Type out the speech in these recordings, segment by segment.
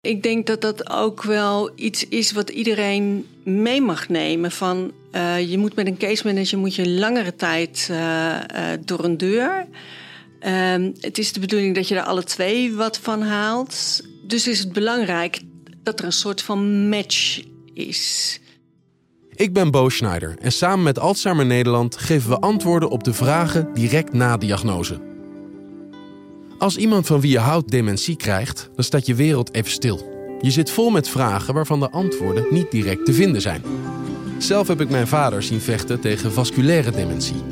Ik denk dat dat ook wel iets is wat iedereen mee mag nemen. Van, uh, je moet met een case manager moet je langere tijd uh, uh, door een deur. Ehm, het is de bedoeling dat je er alle twee wat van haalt. Dus is het belangrijk dat er een soort van match is. Ik ben Bo Schneider en samen met Alzheimer Nederland geven we antwoorden op de vragen direct na diagnose. Als iemand van wie je houdt dementie krijgt, dan staat je wereld even stil. Je zit vol met vragen waarvan de antwoorden niet direct te vinden zijn. Zelf heb ik mijn vader zien vechten tegen vasculaire dementie.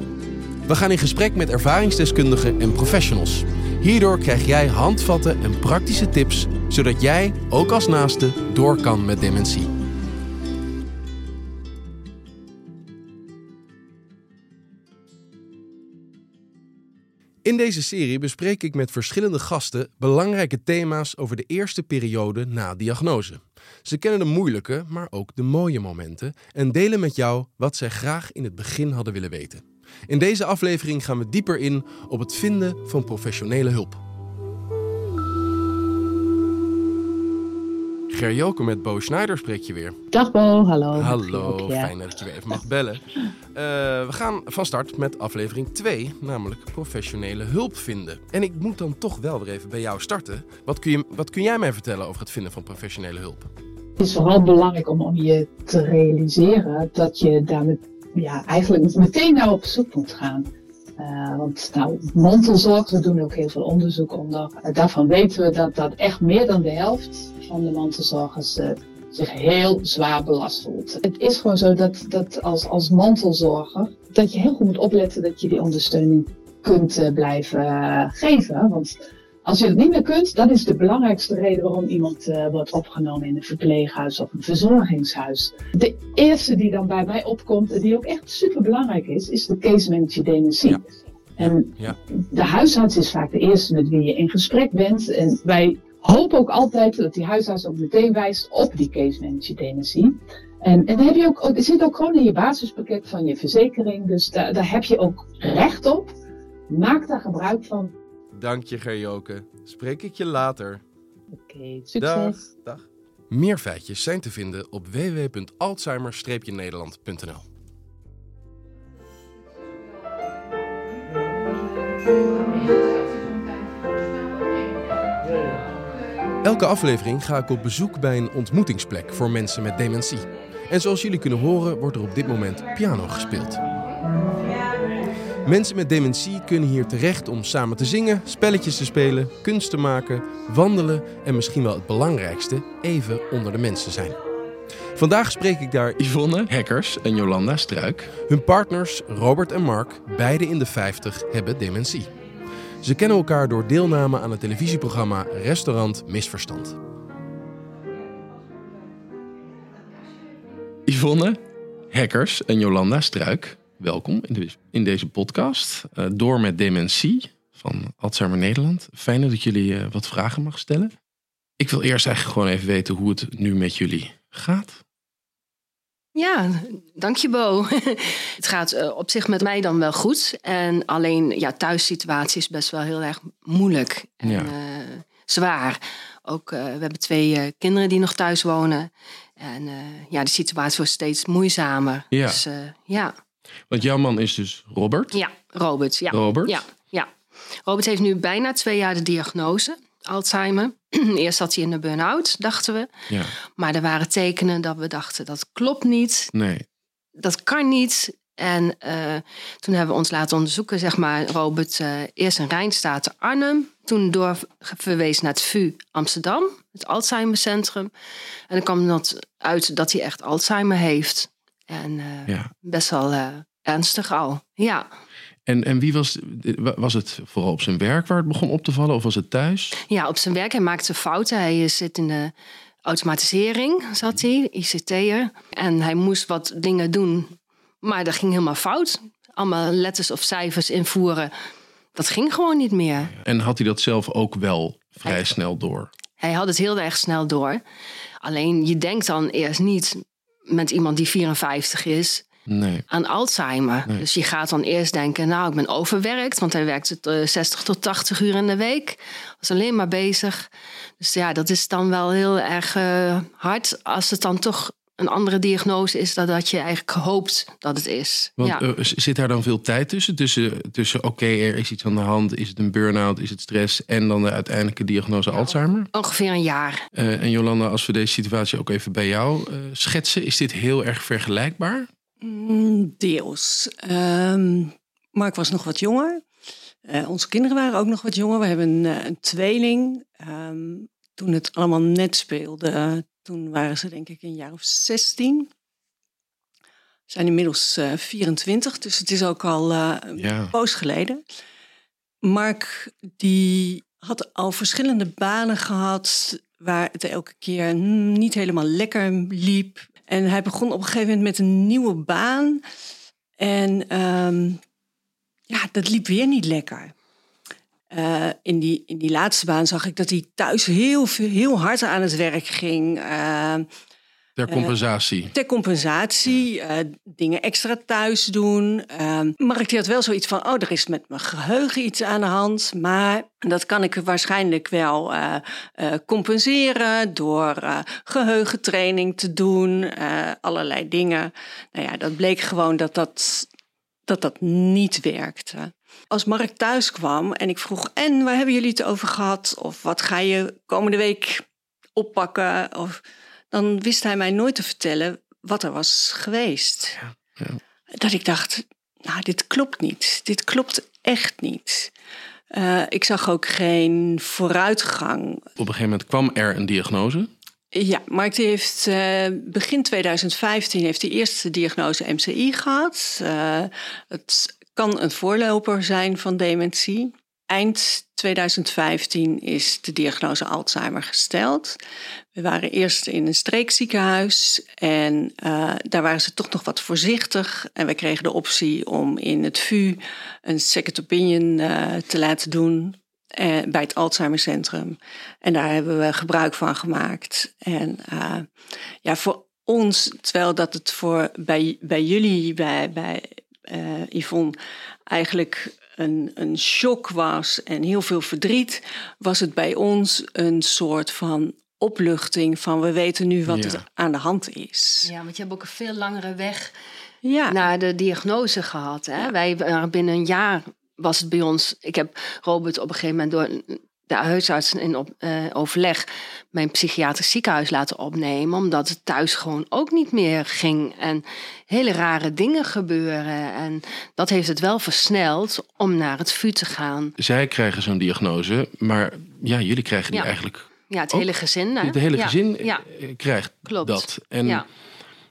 We gaan in gesprek met ervaringsdeskundigen en professionals. Hierdoor krijg jij handvatten en praktische tips, zodat jij, ook als naaste, door kan met dementie. In deze serie bespreek ik met verschillende gasten belangrijke thema's over de eerste periode na diagnose. Ze kennen de moeilijke, maar ook de mooie momenten en delen met jou wat zij graag in het begin hadden willen weten. In deze aflevering gaan we dieper in op het vinden van professionele hulp. Gerjoke met Bo Schneider spreek je weer. Dag Bo, hallo. Hallo, fijn dat je weer even mag bellen. Uh, we gaan van start met aflevering 2, namelijk professionele hulp vinden. En ik moet dan toch wel weer even bij jou starten. Wat kun, je, wat kun jij mij vertellen over het vinden van professionele hulp? Het is vooral belangrijk om, om je te realiseren dat je daar met, ja, eigenlijk meteen naar op zoek moet gaan. Uh, want nou, mantelzorg, we doen ook heel veel onderzoek onder. Uh, daarvan weten we dat, dat echt meer dan de helft van de mantelzorgers uh, zich heel zwaar belast voelt. Het is gewoon zo dat, dat als, als mantelzorger, dat je heel goed moet opletten dat je die ondersteuning kunt blijven geven. Want als je het niet meer kunt, dat is de belangrijkste reden waarom iemand uh, wordt opgenomen in een verpleeghuis of een verzorgingshuis. De eerste die dan bij mij opkomt en die ook echt super belangrijk is, is de case manager dementie. Ja. En ja. de huisarts is vaak de eerste met wie je in gesprek bent. En wij hopen ook altijd dat die huisarts ook meteen wijst op die case manager dementie. En, en dan heb je ook, er zit ook gewoon in je basispakket van je verzekering. Dus daar, daar heb je ook recht op. Maak daar gebruik van. Dank je, Gerjoke. Spreek ik je later. Oké, okay, succes. Dag, dag. Meer feitjes zijn te vinden op www.alzheimer-nederland.nl. Elke aflevering ga ik op bezoek bij een ontmoetingsplek voor mensen met dementie. En zoals jullie kunnen horen, wordt er op dit moment piano gespeeld. Mensen met dementie kunnen hier terecht om samen te zingen, spelletjes te spelen, kunst te maken, wandelen en misschien wel het belangrijkste, even onder de mensen zijn. Vandaag spreek ik daar Yvonne Hekkers en Jolanda Struik. Hun partners Robert en Mark, beide in de 50, hebben dementie. Ze kennen elkaar door deelname aan het televisieprogramma Restaurant Misverstand. Yvonne Hekkers en Jolanda Struik welkom in, de, in deze podcast. Uh, door met dementie van Alzheimer Nederland. Fijn dat ik jullie uh, wat vragen mag stellen. Ik wil eerst eigenlijk gewoon even weten hoe het nu met jullie gaat. Ja, dank je Bo. het gaat uh, op zich met mij dan wel goed. En alleen ja, thuissituatie is best wel heel erg moeilijk en ja. zwaar. Ook, we hebben twee kinderen die nog thuis wonen. En ja, de situatie wordt steeds moeizamer. Ja. Dus ja. Want jouw man is dus Robert? Ja, Robert. Ja. Robert? Ja, ja. Robert heeft nu bijna twee jaar de diagnose. Alzheimer. Eerst zat hij in de burn-out, dachten we. Ja. Maar er waren tekenen dat we dachten, dat klopt niet. Nee. Dat kan niet. En uh, toen hebben we ons laten onderzoeken, zeg maar, Robert, uh, eerst in Rijnstaten Arnhem. Toen doorverwezen naar het VU Amsterdam, het Alzheimercentrum. En dan kwam dat uit dat hij echt Alzheimer heeft. En uh, ja. best wel uh, ernstig al, ja. En, en wie was, was het vooral op zijn werk waar het begon op te vallen of was het thuis? Ja, op zijn werk. Hij maakte fouten. Hij zit in de automatisering, zat hij, ICT'er. En hij moest wat dingen doen, maar dat ging helemaal fout. Allemaal letters of cijfers invoeren. Dat ging gewoon niet meer. En had hij dat zelf ook wel vrij hij, snel door? Hij had het heel erg snel door. Alleen je denkt dan eerst niet met iemand die 54 is nee. aan Alzheimer. Dus je gaat dan eerst denken, nou, ik ben overwerkt, want hij werkt 60 tot 80 uur in de week. Was alleen maar bezig. Dus ja, dat is dan wel heel erg uh, hard als het dan toch een andere diagnose is dan dat je eigenlijk hoopt dat het is. Want ja. uh, zit daar dan veel tijd tussen? Tussen, tussen oké, er is iets aan de hand, is het een burn-out, is het stress en dan de uiteindelijke diagnose Alzheimer? Ongeveer een jaar. Uh, en Jolanda, als we deze situatie ook even bij jou uh, schetsen, is dit heel erg vergelijkbaar? Mm, deels. Um, Mark was nog wat jonger. onze kinderen waren ook nog wat jonger. We hebben een, een tweeling. Um, toen het allemaal net speelde, toen waren ze denk ik een jaar of 16. We zijn inmiddels uh, 24, dus het is ook al uh, een ja. poos geleden. Mark die had al verschillende banen gehad waar het elke keer niet helemaal lekker liep. En hij begon op een gegeven moment met een nieuwe baan. En um, ja, dat liep weer niet lekker. Uh, in, die, in die laatste baan zag ik dat hij thuis heel, heel hard aan het werk ging. Uh, ter compensatie. Uh, ter compensatie. dingen extra thuis doen. Mark die had wel zoiets van: oh, er is met mijn geheugen iets aan de hand. Maar dat kan ik waarschijnlijk wel compenseren door geheugentraining te doen. allerlei dingen. Nou ja, dat bleek gewoon dat dat, dat, dat niet werkte. Als Mark thuis kwam en ik vroeg: En waar hebben jullie het over gehad? Of wat ga je komende week oppakken? Of, dan wist hij mij nooit te vertellen wat er was geweest. Ja, ja. Dat ik dacht: Nou, dit klopt niet. Dit klopt echt niet. Uh, ik zag ook geen vooruitgang. Op een gegeven moment kwam er een diagnose. Ja, Mark heeft uh, begin 2015 heeft die eerste diagnose MCI gehad. Uh, het kan een voorloper zijn van dementie. Eind 2015 is de diagnose Alzheimer gesteld. We waren eerst in een streekziekenhuis en uh, daar waren ze toch nog wat voorzichtig. En we kregen de optie om in het VU een second opinion uh, te laten doen uh, bij het Alzheimercentrum. En daar hebben we gebruik van gemaakt. En ja, voor ons, terwijl dat het voor bij, bij jullie, bij, bij uh, Yvonne eigenlijk een, een shock was en heel veel verdriet, was het bij ons een soort van opluchting van we weten nu wat er aan de hand is. Ja, want je hebt ook een veel langere weg ja. naar de diagnose gehad. Hè? Wij binnen een jaar was het bij ons. Ik heb Robert op een gegeven moment door de huisarts in op, uh, overleg mijn psychiatrisch ziekenhuis laten opnemen. Omdat het thuis gewoon ook niet meer ging. En hele rare dingen gebeuren. En dat heeft het wel versneld om naar het VU te gaan. Zij krijgen zo'n diagnose, maar ja, jullie krijgen die eigenlijk. Ja, het hele gezin. Hè? Het hele gezin ja. Eh, krijgt Klopt. dat. En ja.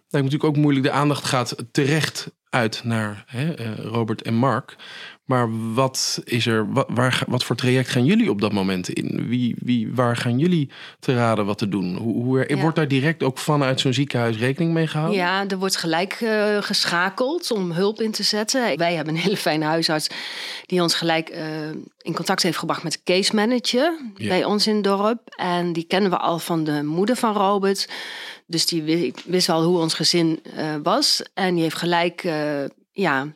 lijkt natuurlijk ook moeilijk. De aandacht gaat terecht uit naar hè, eh, Robert en Mark. Maar wat is er, wat, waar, wat voor traject gaan jullie op dat moment in? Wie, wie, waar gaan jullie te raden wat te doen? Hoe, hoe Wordt daar direct ook vanuit zo'n ziekenhuis rekening mee gehouden? Ja, er wordt gelijk uh, geschakeld om hulp in te zetten. Wij hebben een hele fijne huisarts die ons gelijk uh, in contact heeft gebracht met de case manager bij ons in het dorp. En die kennen we al van de moeder van Robert. Dus die wist al hoe ons gezin uh, was. En die heeft gelijk ja,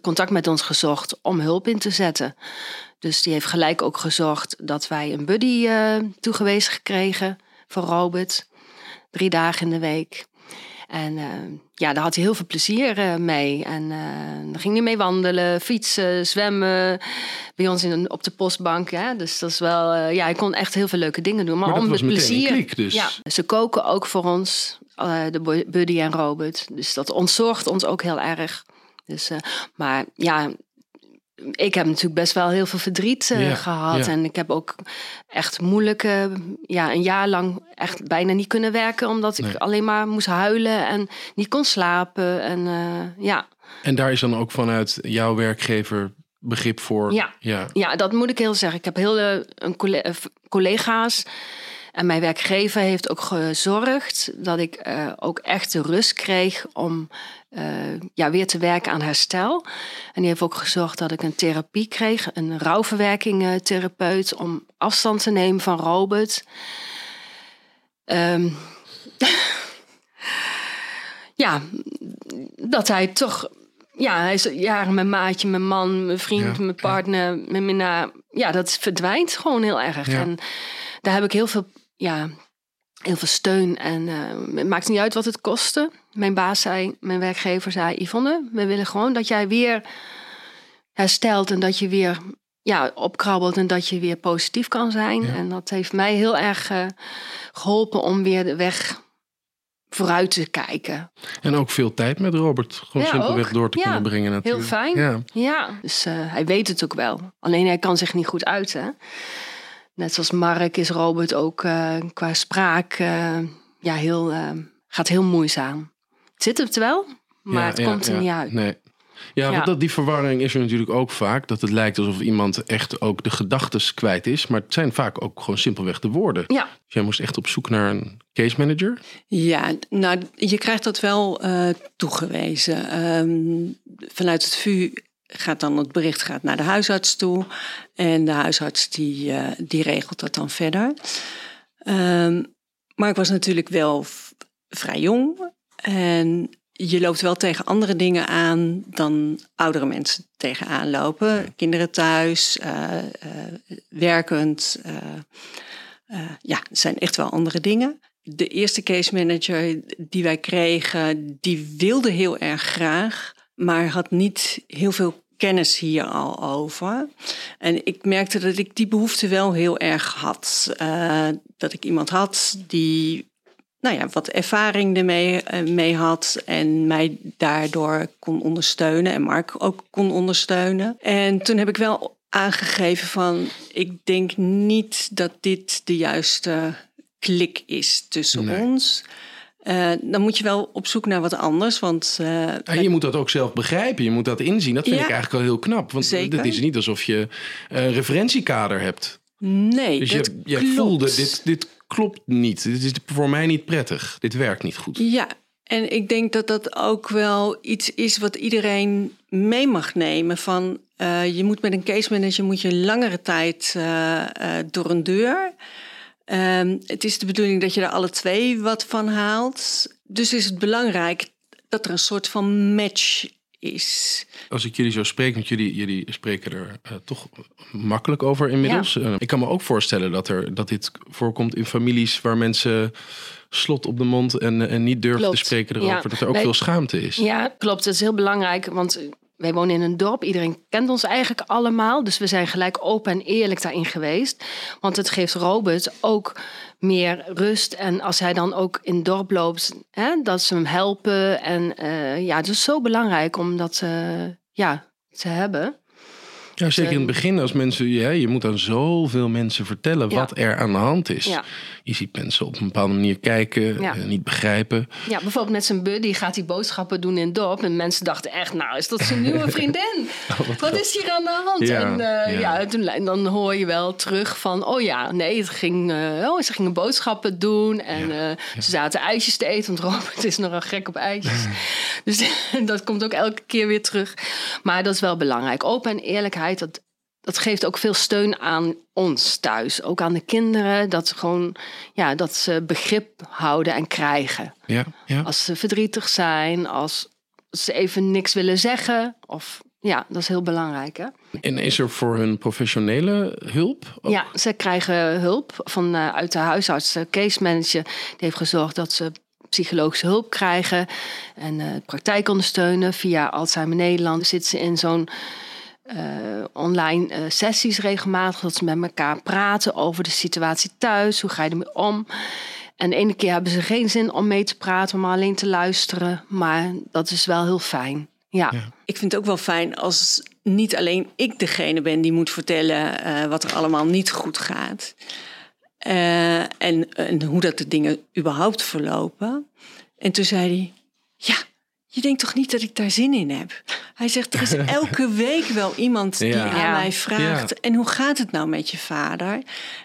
contact met ons gezocht om hulp in te zetten. Dus die heeft gelijk ook gezorgd dat wij een buddy uh, toegewezen gekregen voor Robert. Drie dagen in de week. En uh, ja, daar had hij heel veel plezier uh, mee. En dan ging hij mee wandelen, fietsen, zwemmen. Bij ons in, op de postbank. Ja. Dus dat is wel, ja, hij kon echt heel veel leuke dingen doen. Maar, maar om met plezier. Dus. Ja, ze koken ook voor ons, de Buddy en Robert. Dus dat ontzorgt ons ook heel erg. Dus, uh, maar ja, ik heb natuurlijk best wel heel veel verdriet uh, gehad. En ik heb ook echt moeilijk, ja, een jaar lang echt bijna niet kunnen werken. Omdat ik alleen maar moest huilen en niet kon slapen. En uh, ja. En daar is dan ook vanuit jouw werkgever begrip voor? Ja, ja. ja dat moet ik heel zeggen. Ik heb heel een collega's en mijn werkgever heeft ook gezorgd dat ik ook echt de rust kreeg om uh, ja, weer te werken aan herstel. En die heeft ook gezorgd dat ik een therapie kreeg, een rouwverwerking therapeut, om afstand te nemen van Robert. Um, ja, dat hij toch ja, hij is jaren mijn maatje, mijn man, mijn vriend, mijn partner, mijn minnaar. Ja, dat verdwijnt gewoon heel erg. En daar heb ik heel veel, ja, heel veel steun. En uh, het maakt niet uit wat het kostte. Mijn baas zei, mijn werkgever zei, Yvonne, we willen gewoon dat jij weer herstelt en dat je weer ja, opkrabbelt en dat je weer positief kan zijn. En dat heeft mij heel erg uh, geholpen om weer de weg vooruit te kijken. En ook veel tijd met Robert. Gewoon simpelweg door te kunnen brengen natuurlijk. Heel fijn. Ja, ja. dus uh, hij weet het ook wel. Alleen hij kan zich niet goed uiten. Net zoals Mark is Robert ook uh, qua spraak uh, ja, heel, gaat heel moeizaam. Het zit het wel, maar het komt er niet uit. Nee. Ja, want dat, die verwarring is er natuurlijk ook vaak. Dat het lijkt alsof iemand echt ook de gedachten kwijt is. Maar het zijn vaak ook gewoon simpelweg de woorden. Ja. Dus jij moest echt op zoek naar een case manager? Ja, nou, je krijgt dat wel uh, toegewezen. Um, vanuit het VU gaat dan het bericht gaat naar de huisarts toe. En de huisarts die, uh, die regelt dat dan verder. Um, maar ik was natuurlijk wel vrij jong. En je loopt wel tegen andere dingen aan dan oudere mensen tegenaan lopen. Kinderen thuis, uh, uh, werkend. Ja, het zijn echt wel andere dingen. De eerste case manager die wij kregen, die wilde heel erg graag, maar had niet heel veel kennis hier al over. En ik merkte dat ik die behoefte wel heel erg had. dat ik iemand had die nou ja, wat ervaring ermee uh, mee had en mij daardoor kon ondersteunen en Mark ook kon ondersteunen. En toen heb ik wel aangegeven van ik denk niet dat dit de juiste klik is tussen ons. Uh, dan moet je wel op zoek naar wat anders. Want, uh, en je moet dat ook zelf begrijpen. Je moet dat inzien. Dat vind ik eigenlijk wel heel knap. Want het is niet alsof je een referentiekader hebt. Nee, dus dat je, je voelde dit, dit klopt niet. Dit is voor mij niet prettig. Dit werkt niet goed. Ja, en ik denk dat dat ook wel iets is wat iedereen mee mag nemen. Van uh, je moet met een case manager moet je langere tijd door een deur. Um, het is de bedoeling dat je er alle twee wat van haalt. Dus is het belangrijk dat er een soort van match is. Als ik jullie zo spreek, want jullie, jullie spreken er uh, toch makkelijk over inmiddels. Ja. Uh, ik kan me ook voorstellen dat, er, dat dit voorkomt in families waar mensen slot op de mond en, en niet durven klopt. te spreken erover. Ja. Dat er ook nee, veel schaamte is. Ja, klopt. Dat is heel belangrijk, want wij wonen in een dorp. Iedereen kent ons eigenlijk allemaal. Dus we zijn gelijk open en eerlijk daarin geweest. Want het geeft Robert ook meer rust. En als hij dan ook in het dorp loopt, hè, dat ze hem helpen. En uh, ja, het is zo belangrijk om dat uh, ja, te hebben. Ja, zeker in het begin als mensen, ja, je moet aan zoveel mensen vertellen ja. wat er aan de hand is. Ja. Je ziet mensen op een bepaalde manier kijken, ja. uh, niet begrijpen. Ja, bijvoorbeeld met zijn buddy gaat hij boodschappen doen in het dorp. En mensen dachten echt, nou is dat zijn nieuwe vriendin? oh, wat, wat is hier aan de hand? En uh, ja, toen, dan hoor je wel terug van, oh ja, nee, het ging, uh, oh, ze gingen boodschappen doen. En ze zaten ijsjes te eten, want Robert is nogal gek op ijsjes. dus dat komt ook elke keer weer terug. Maar dat is wel belangrijk. Open en eerlijkheid dat, dat geeft ook veel steun aan ons thuis. Ook aan de kinderen. Dat ze gewoon ja, dat ze begrip houden en krijgen. Ja, ja. Als ze verdrietig zijn, als ze even niks willen zeggen. Of ja, dat is heel belangrijk. Hè? En is er voor hun professionele hulp? Ook? Ja, ze krijgen hulp van, uh, uit de huisarts. De case manager die heeft gezorgd dat ze psychologische hulp krijgen. En uh, praktijk ondersteunen. Via Alzheimer Nederland zitten ze in zo'n uh, online uh, sessies regelmatig. Dat ze met elkaar praten over de situatie thuis. Hoe ga je ermee om? En de ene keer hebben ze geen zin om mee te praten, maar alleen te luisteren. Maar dat is wel heel fijn. Ja. ja. Ik vind het ook wel fijn als niet alleen ik degene ben die moet vertellen uh, wat er allemaal niet goed gaat. en, en hoe dat de dingen überhaupt verlopen. En toen zei hij: Ja, je denkt toch niet dat ik daar zin in heb? Hij zegt, er is elke week wel iemand die ja. aan mij vraagt... en hoe gaat het nou met je vader?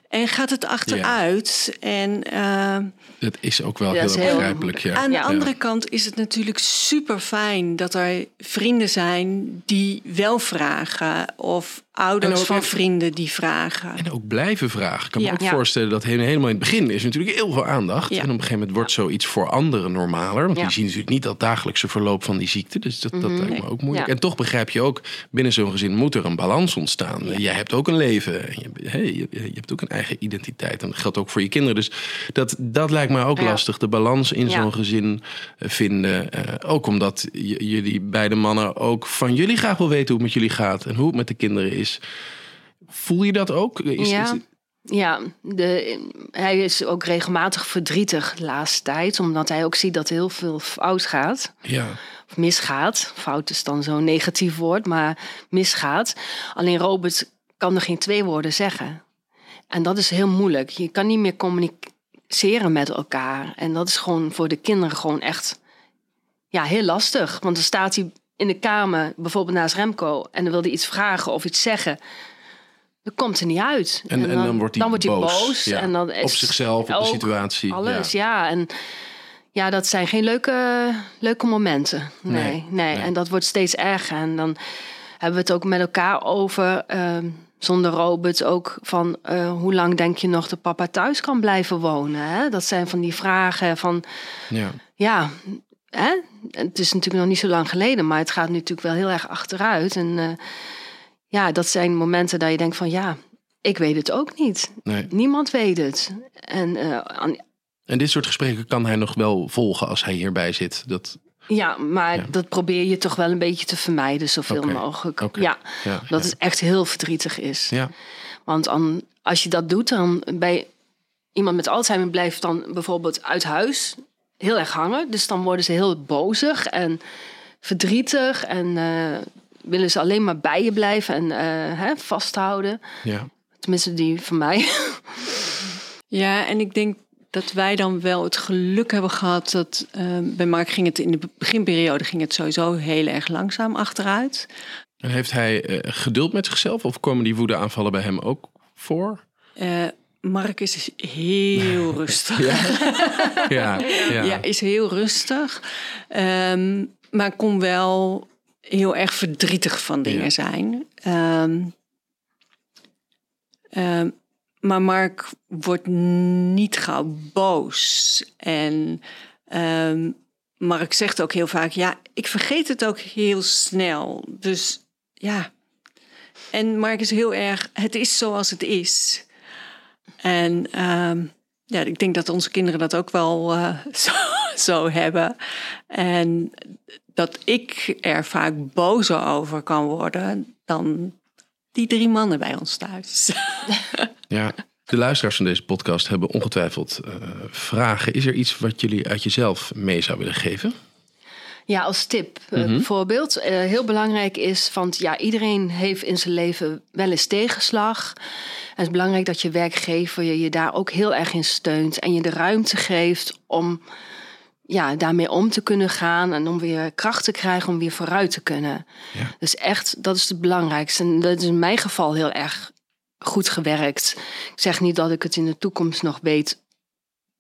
En gaat het achteruit. En uh, dat is ook wel heel, begrijpelijk. Ja. Aan de andere kant is het natuurlijk super fijn dat er vrienden zijn die wel vragen. Of ouders van vrienden die vragen. En ook blijven vragen. Ik kan me ook voorstellen dat helemaal in het begin is natuurlijk heel veel aandacht. En op een gegeven moment wordt zoiets voor anderen normaler. Want die zien natuurlijk niet dat dagelijkse verloop van die ziekte. Dus dat, dat mhm. lijkt me ook moeilijk. En toch begrijp je ook, binnen zo'n gezin moet er een balans ontstaan. Jij hebt ook een leven. Je, je, je, hebt ook een eigen identiteit. En dat geldt ook voor je kinderen. Dus dat, dat lijkt me ook lastig. De balans in zo'n gezin eh, vinden. Uh, ook omdat jullie beide mannen ook van jullie graag wil weten hoe het met jullie gaat. En hoe het met de kinderen is. Voel je dat ook? Is, ja. Ja, de, hij is ook regelmatig verdrietig de laatste tijd, omdat hij ook ziet dat heel veel fout gaat. Ja. Of misgaat. Fout is dan zo'n negatief woord, maar misgaat. Alleen Robert kan er geen twee woorden zeggen. En dat is heel moeilijk. Je kan niet meer communiceren met elkaar. En dat is gewoon voor de kinderen gewoon echt ja, heel lastig. Want dan staat hij in de kamer, bijvoorbeeld naast Remco, en dan wil hij iets vragen of iets zeggen. Dan komt er niet uit. En, en, dan, wordt hij, dan wordt hij boos. en dan op zichzelf, op de situatie. Alles, ja. En ja, dat zijn geen leuke, leuke momenten. Nee, nee, En dat wordt steeds erger. En dan hebben we het ook met elkaar over, uh, zonder Robert, ook van uh, hoe lang denk je nog dat papa thuis kan blijven wonen? Hè? Dat zijn van die vragen van, ja, ja Hè? Het is natuurlijk nog niet zo lang geleden, maar het gaat natuurlijk wel heel erg achteruit. En uh, ja, dat zijn momenten dat je denkt van ja, ik weet het ook niet. Nee. Niemand weet het. En, uh, en dit soort gesprekken kan hij nog wel volgen als hij hierbij zit. Dat... Ja, maar dat probeer je toch wel een beetje te vermijden, zoveel mogelijk. Ja, ja, dat het echt heel verdrietig is. Ja. Want als je dat doet, dan bij iemand met Alzheimer blijft dan bijvoorbeeld uit huis heel erg hangen. Dus dan worden ze heel bozig en verdrietig en uh, willen ze alleen maar bij je blijven en uh, hè, vasthouden. Ja. Tenminste, die van mij. Ja, en ik denk dat wij dan wel het geluk hebben gehad dat uh, bij Mark ging het in de beginperiode ging het sowieso heel erg langzaam achteruit. En heeft hij geduld met zichzelf of komen die woedeaanvallen bij hem ook voor? Mark is heel rustig. Ja, ja, ja. is heel rustig. Um, maar kon wel heel erg verdrietig van dingen zijn. Um, um, maar Mark wordt niet gauw boos. En Mark zegt ook heel vaak: Ja, ik vergeet het ook heel snel. Dus ja. En Mark is heel erg: Het is zoals het is. En ehm, ja, ik denk dat onze kinderen dat ook wel uh, zo, zo, hebben. En dat ik er vaak bozer over kan worden dan die drie mannen bij ons thuis. Ja, de luisteraars van deze podcast hebben ongetwijfeld uh, vragen. Is er iets wat jullie uit jezelf mee zou willen geven? Ja, als tip bijvoorbeeld. Uh, heel belangrijk is, want ja, iedereen heeft in zijn leven wel eens tegenslag. En het is belangrijk dat je werkgever je, je daar ook heel erg in steunt. En je de ruimte geeft om ja, daarmee om te kunnen gaan. En om weer kracht te krijgen om weer vooruit te kunnen. Ja. Dus echt, dat is het belangrijkste. En dat is in mijn geval heel erg goed gewerkt. Ik zeg niet dat ik het in de toekomst nog weet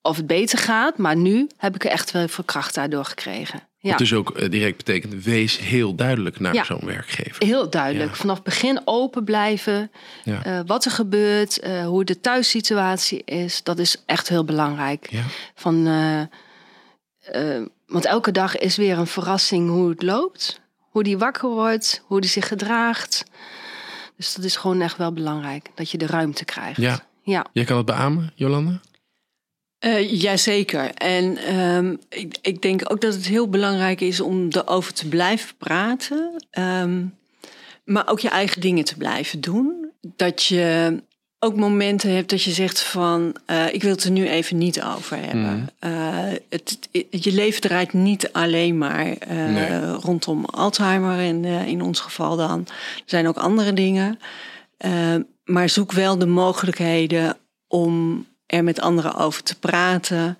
of het beter gaat. Maar nu heb ik er echt wel veel kracht daardoor gekregen. Ja. Wat dus ook eh, direct betekent, wees heel duidelijk naar zo'n werkgever. Heel duidelijk. Vanaf begin open blijven. Uh, wat er gebeurt, uh, hoe de thuissituatie is. Dat is echt heel belangrijk. Van, want elke dag is weer een verrassing hoe het loopt. Hoe die wakker wordt, hoe die zich gedraagt. Dus dat is gewoon echt wel belangrijk. Dat je de ruimte krijgt. Ja. ja. Jij kan het beamen, Jolanda? Uh, jazeker. En um, ik, ik, denk ook dat het heel belangrijk is om erover te blijven praten. Um, maar ook je eigen dingen te blijven doen. Dat je ook momenten hebt dat je zegt van... Uh, ik wil het er nu even niet over hebben. Mm. Uh, het, je leven draait niet alleen maar nee. rondom Alzheimer in, in ons geval dan. Er zijn ook andere dingen. maar zoek wel de mogelijkheden om er met anderen over te praten.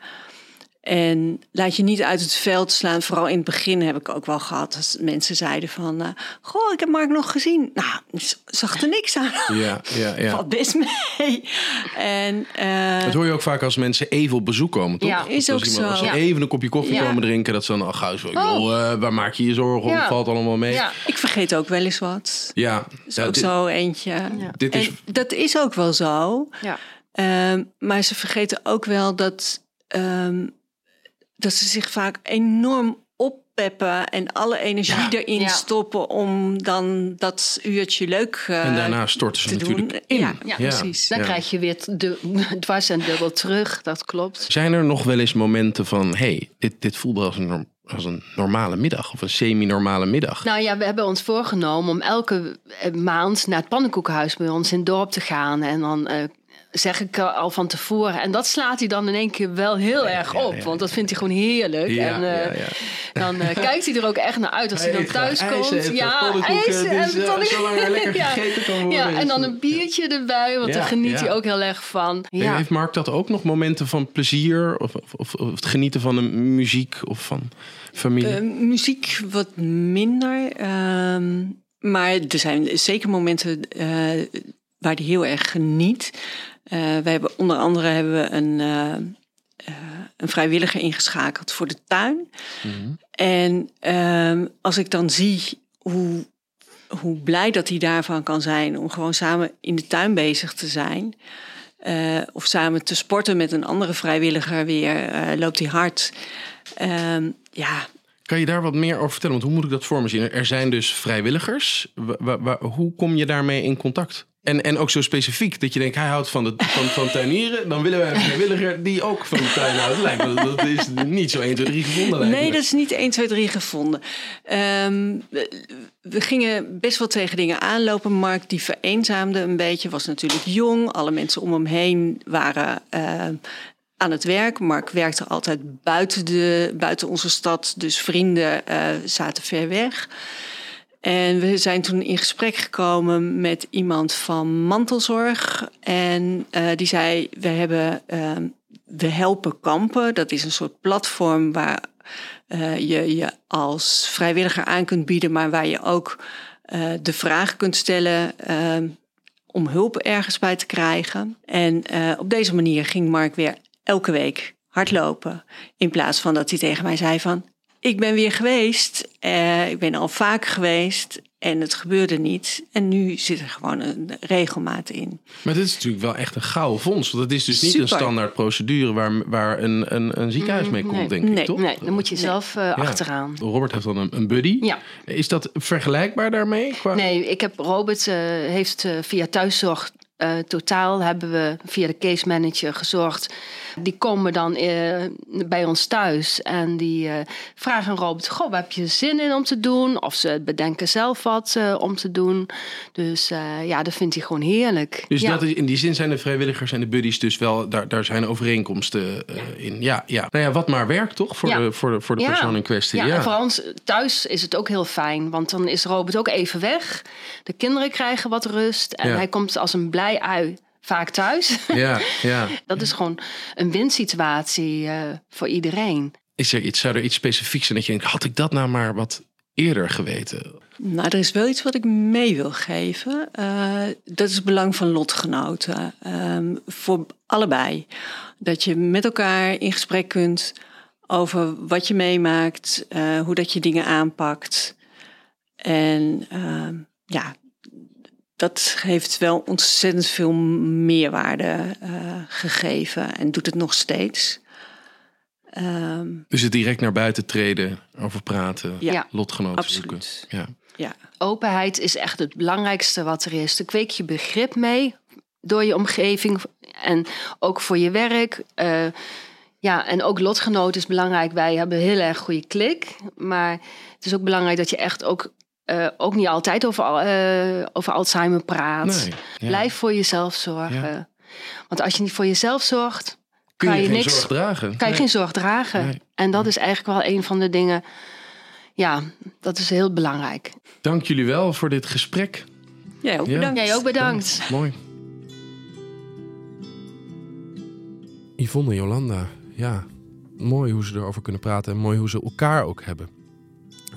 En laat je niet uit het veld slaan. Vooral in het begin heb ik ook wel gehad. Dat mensen zeiden van... Uh, goh, ik heb Mark nog gezien. Nou, zag er niks aan. Ja, ja, ja. Valt best mee. En, uh, dat hoor je ook vaak als mensen even op bezoek komen, toch? Ja, is ook zo. Als ze even een kopje koffie komen drinken... dat ze dan, al gauw zo... Oh. Uh, waar maak je je zorgen om? Valt allemaal mee. Ja. Ik vergeet ook wel eens wat. Ja. Is ook zo eentje. Dit is... dat is ook wel zo. Ja. Uh, maar ze vergeten ook wel dat... Um, dat ze zich vaak enorm oppeppen en alle energie erin stoppen om dan dat uurtje leuk uh, En daarna storten ze natuurlijk doen. in. Ja, ja precies. Dan krijg je weer de, dwars en dubbel terug, dat klopt. Zijn er nog wel eens momenten van, hey, dit, dit voelt wel als een, als een normale middag of een semi-normale middag? Nou ja, we hebben ons voorgenomen om elke eh, maand naar het pannenkoekenhuis bij ons in het dorp te gaan. En dan uh, zeg ik al van tevoren. En dat slaat hij dan in één keer wel heel erg op. Want dat vindt hij gewoon heerlijk. en uh, dan uh, kijkt hij er ook echt naar uit als hij, hij dan thuis komt. ja, ijzen en dus, uh, zolang er lekker gegeten kan worden. Ja, en dan een biertje erbij. Want daar geniet hij ook heel erg van. Ja. Heeft Mark dat ook nog momenten van plezier? Of, of, of het genieten van een muziek of van familie? muziek wat minder. Ehm, maar er zijn zeker momenten waar hij heel erg geniet. Uh, we hebben onder andere hebben we een, uh, uh, een vrijwilliger ingeschakeld voor de tuin. Mm En ehm, als ik dan zie hoe, hoe blij dat hij daarvan kan zijn om gewoon samen in de tuin bezig te zijn. of samen te sporten met een andere vrijwilliger weer, loopt hij hard. Ehm, ja, kan je daar wat meer over vertellen? Want hoe moet ik dat voor me zien? Er zijn dus vrijwilligers. hoe kom je daarmee in contact? En, en ook zo specifiek dat je denkt, hij houdt van, de, van, van tuinieren. Dan willen wij een vrijwilliger die ook van de tuin houdt. Lijkt me, dat is niet zo 1, 2, 3 gevonden. Nee, dat is niet 1, 2, 3 gevonden. Um, we gingen best wel tegen dingen aanlopen. Mark die vereenzaamde een beetje, was natuurlijk jong. Alle mensen om hem heen waren uh, aan het werk. Mark werkte altijd buiten, de, buiten onze stad, dus vrienden uh, zaten ver weg. En we zijn toen in gesprek gekomen met iemand van mantelzorg. En uh, die zei: We hebben, uh, we helpen kampen. Dat is een soort platform waar uh, je je als vrijwilliger aan kunt bieden, maar waar je ook de vraag kunt stellen om hulp ergens bij te krijgen. En op deze manier ging Mark weer elke week hardlopen. In plaats van dat hij tegen mij zei van ik ben weer geweest. Uh, ik ben al vaak geweest. En het gebeurde niet. En nu zit er gewoon een regelmaat in. Maar dit is natuurlijk wel echt een gouden fonds. Want het is dus niet een standaard procedure waar, waar een, een, een ziekenhuis mee komt, denk nee, ik, toch? Nee, dan moet je zelf uh, achteraan. Robert heeft dan een, een, buddy. Ja. Is dat vergelijkbaar daarmee? Qua... Nee, ik heb Robert uh, heeft via thuiszorg uh, totaal hebben we via de case manager gezorgd. Die komen dan uh, bij ons thuis en die uh, vragen Robert: Goh, heb je zin in om te doen? Of ze bedenken zelf wat om te doen. Dus ja, dat vindt hij gewoon heerlijk. Dus ja. dat is, in die zin zijn de vrijwilligers en de buddies dus wel, daar, daar zijn overeenkomsten in. Ja, ja. Nou ja, wat maar werkt toch voor de, voor de, voor de persoon in kwestie. Ja, ja. En voor ons thuis is het ook heel fijn, want dan is Robert ook even weg. De kinderen krijgen wat rust en hij komt als een blij ui vaak thuis. Ja, ja. dat is gewoon een winsituatie uh, voor iedereen. Is er iets, zou er iets specifieks zijn dat je denkt, had ik dat nou maar wat eerder geweten? Nou, er is wel iets wat ik mee wil geven. Uh, dat is het belang van lotgenoten. Um, voor allebei. Dat je met elkaar in gesprek kunt over wat je meemaakt, uh, hoe dat je dingen aanpakt. En uh, ja, dat heeft wel ontzettend veel meerwaarde uh, gegeven en doet het nog steeds. Um, dus het direct naar buiten treden, over praten, ja, lotgenoten absoluut. zoeken. Ja. ja. Openheid is echt het belangrijkste wat er is. Dan kweek je begrip mee door je omgeving en ook voor je werk. Uh, ja, en ook lotgenoten is belangrijk. Wij hebben heel erg goede klik. Maar het is ook belangrijk dat je echt ook uh, ook niet altijd over, uh, over Alzheimer praat. Nee, ja. Blijf voor jezelf zorgen. Ja. Want als je niet voor jezelf zorgt, Kun kan je, je, geen niks, zorg dragen. Kan je nee. geen zorg dragen. Nee. En dat is eigenlijk wel een van de dingen. Ja, dat is heel belangrijk. Dank jullie wel voor dit gesprek. Jij ook bedankt. Jij ook bedankt. Ja, mooi. Yvonne Jolanda, ja. mooi hoe ze erover kunnen praten en mooi hoe ze elkaar ook hebben.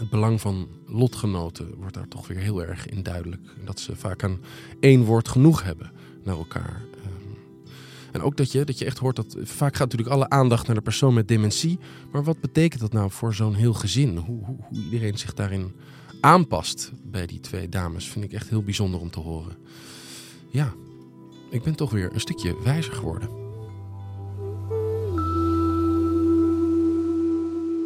Het belang van lotgenoten wordt daar toch weer heel erg in duidelijk. Dat ze vaak aan één woord genoeg hebben naar elkaar. Ehm, en ook dat je, dat je echt hoort dat vaak gaat natuurlijk alle aandacht naar de persoon met dementie. Maar wat betekent dat nou voor zo'n heel gezin? Hoe, hoe, hoe iedereen zich daarin aanpast bij die twee dames, vind ik echt heel bijzonder om te horen. Ja, ik ben toch weer een stukje wijzer geworden.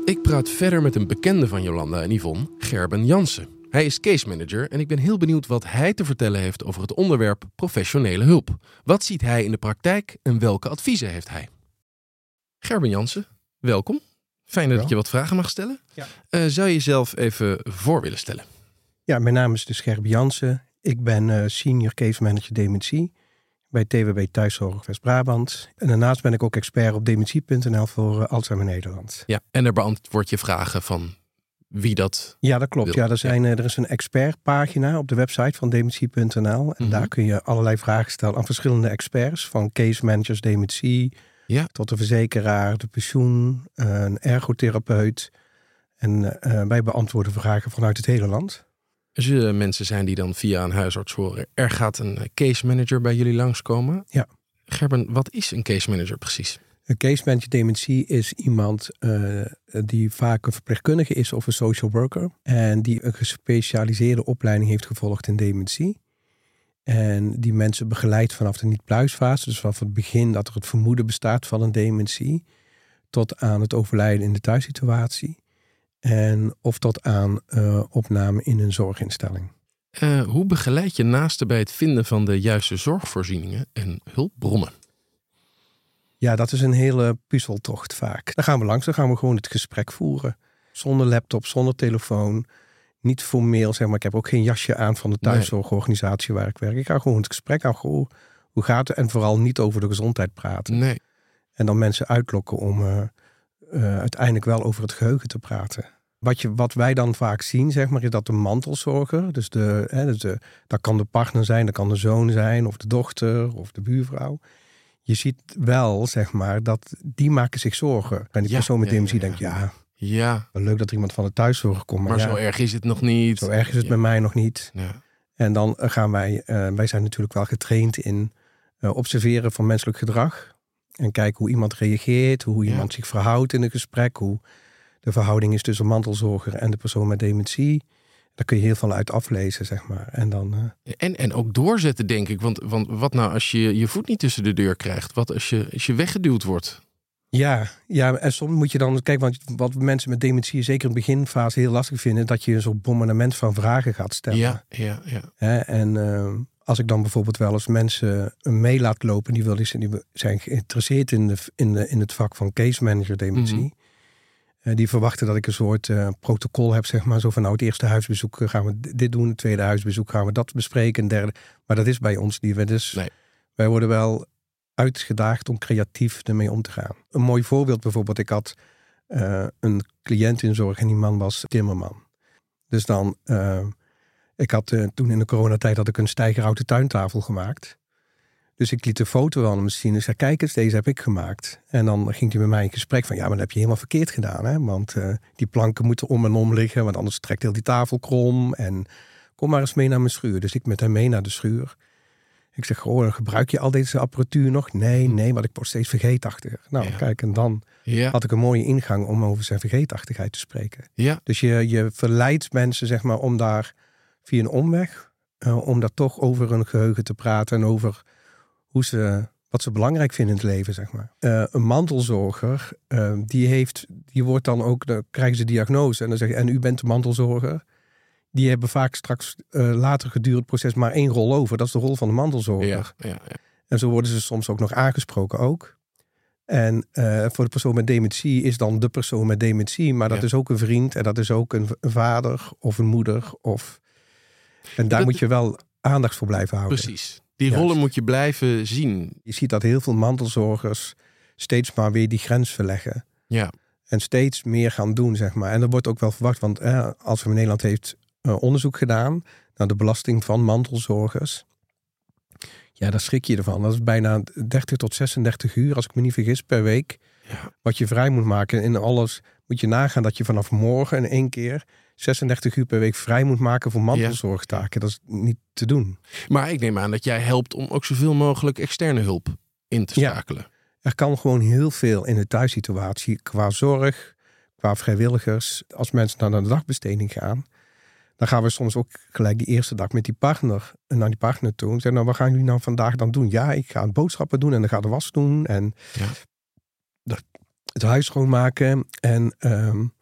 Ik praat verder met een bekende van Jolanda en Yvonne, Gerben Jansen. Hij is case manager en ik ben heel benieuwd wat hij te vertellen heeft over het onderwerp professionele hulp. Wat ziet hij in de praktijk en welke adviezen heeft hij? Gerben Jansen, welkom. Fijn dat ik je wat vragen mag stellen. Ja. Uh, zou je jezelf even voor willen stellen? Ja, mijn naam is dus Gerben Jansen. Ik ben uh, senior case manager dementie bij TWB Thuiszorg West-Brabant. En daarnaast ben ik ook expert op dementie.nl voor uh, Alzheimer Nederland. Ja, en er beantwoord je vragen van wie dat. Ja, dat klopt. Ja, er, zijn, er is een expertpagina op de website van dementie.nl. En mhm. daar kun je allerlei vragen stellen aan verschillende experts. Van case managers dementie ja. tot de verzekeraar, de pensioen, een ergotherapeut. En uh, wij beantwoorden vragen vanuit het hele land. Er mensen zijn die dan via een huisarts horen, er gaat een case manager bij jullie langskomen. Ja. Gerben, wat is een case manager precies? Een case manager dementie is iemand uh, die vaak een verpleegkundige is of een social worker. En die een gespecialiseerde opleiding heeft gevolgd in dementie. En die mensen begeleidt vanaf de niet-pluisfase, dus vanaf het begin dat er het vermoeden bestaat van een dementie, tot aan het overlijden in de thuissituatie. En of tot aan uh, opname in een zorginstelling. Uh, hoe begeleid je naasten bij het vinden van de juiste zorgvoorzieningen en hulpbronnen? Ja, dat is een hele puzzeltocht vaak. Dan gaan we langs, dan gaan we gewoon het gesprek voeren. Zonder laptop, zonder telefoon. Niet formeel, zeg maar. Ik heb ook geen jasje aan van de thuiszorgorganisatie waar ik werk. Ik ga gewoon het gesprek aan. Hoe gaat het? En vooral niet over de gezondheid praten. Nee. En dan mensen uitlokken om uh, uh, uiteindelijk wel over het geheugen te praten. Wat, je, wat wij dan vaak zien, zeg maar, is dat de mantelzorger, dus, de, hè, dus de, dat kan de partner zijn, dat kan de zoon zijn, of de dochter, of de buurvrouw. Je ziet wel, zeg maar, dat die maken zich zorgen. En die ja, persoon met dementie ja, denkt, ja, ja. leuk dat er iemand van de thuiszorg komt. Maar, maar zo erg is het nog niet. Zo erg is het bij mij nog niet. En dan gaan wij, uh, wij zijn natuurlijk wel getraind in uh, observeren van menselijk gedrag. En kijken hoe iemand reageert, hoe iemand zich verhoudt in een gesprek, hoe de verhouding is tussen mantelzorger en de persoon met dementie. Daar kun je heel veel uit aflezen, zeg maar. En, dan, uh... en, en ook doorzetten, denk ik. Want, want wat nou als je je voet niet tussen de deur krijgt? Wat als je, als je weggeduwd wordt? Ja, ja, en soms moet je dan, kijk, want wat mensen met dementie zeker in de beginfase heel lastig vinden, dat je een soort bombardement van vragen gaat stellen. Ja, ja, ja. en uh, als ik dan bijvoorbeeld wel eens mensen mee laat lopen, die, wel eens, die zijn geïnteresseerd in, de, in, de, in het vak van case manager dementie. Mm die verwachten dat ik een soort uh, protocol heb, zeg maar. Zo van nou, het eerste huisbezoek eh, gaan we dit doen, het tweede huisbezoek gaan we dat bespreken, derde. Maar dat is bij ons niet. Dus nee. wij worden wel uitgedaagd om creatief ermee om te gaan. Een mooi voorbeeld bijvoorbeeld, ik had uh, een cliënt in zorg en die man was timmerman. Dus dan ik had toen in de coronatijd had ik een stijgerhouten tuintafel gemaakt. Dus ik liet de foto van hem zien. Ik zei, kijk eens, deze heb ik gemaakt. En dan ging hij met mij in gesprek van, ja, maar dat heb je helemaal verkeerd gedaan. Hè? Want uh, die planken moeten om en om liggen, want anders trekt heel die tafel krom. En kom maar eens mee naar mijn schuur. Dus ik met hem mee naar de schuur. Ik zeg, oh, gebruik je al deze apparatuur nog? Nee, nee, want ik word steeds vergeetachtiger. Nou, kijk, en dan ja. had ik een mooie ingang om over zijn vergeetachtigheid te spreken. Ja. Dus je, je verleidt mensen, zeg maar, om daar via een omweg. Uh, om daar toch over hun geheugen te praten en over hoe ze, wat ze belangrijk vinden in het leven, zeg maar. Uh, een mantelzorger, uh, die, heeft, die wordt dan ook, dan krijgen ze diagnose en dan zeggen en u bent de mantelzorger. Die hebben vaak straks later gedurende het proces maar één rol over. Dat is de rol van de mantelzorger. Ja, ja, ja. En zo worden ze soms ook nog aangesproken ook. En voor de persoon met dementie is dan de persoon met dementie, maar dat is ook een vriend en dat is ook een, een vader of een moeder of en daar moet je wel aandacht voor blijven houden. Precies. Die rollen moet je blijven zien. Je ziet dat heel veel mantelzorgers steeds maar weer die grens verleggen. Ja. En steeds meer gaan doen, zeg maar. En dat wordt ook wel verwacht, want eh, als we in Nederland heeft uh, onderzoek gedaan naar de belasting van mantelzorgers. Ja, daar schrik je ervan. Dat is bijna 30 tot 36 uur, als ik me niet vergis, per week wat je vrij moet maken. In alles moet je nagaan dat je vanaf morgen in één keer 36 uur per week vrij moet maken voor mantelzorgtaken. Dat is niet te doen. Maar ik neem aan dat jij helpt om ook zoveel mogelijk externe hulp in te schakelen. Er kan gewoon heel veel in de thuissituatie qua zorg, qua vrijwilligers. Als mensen naar de dagbesteding gaan, dan gaan we soms ook gelijk die eerste dag met die partner naar die partner toe. Zeggen, nou, wat gaan jullie nou vandaag dan doen? Ja, ik ga boodschappen doen en dan ga de was doen en ja. het huis schoonmaken. En um,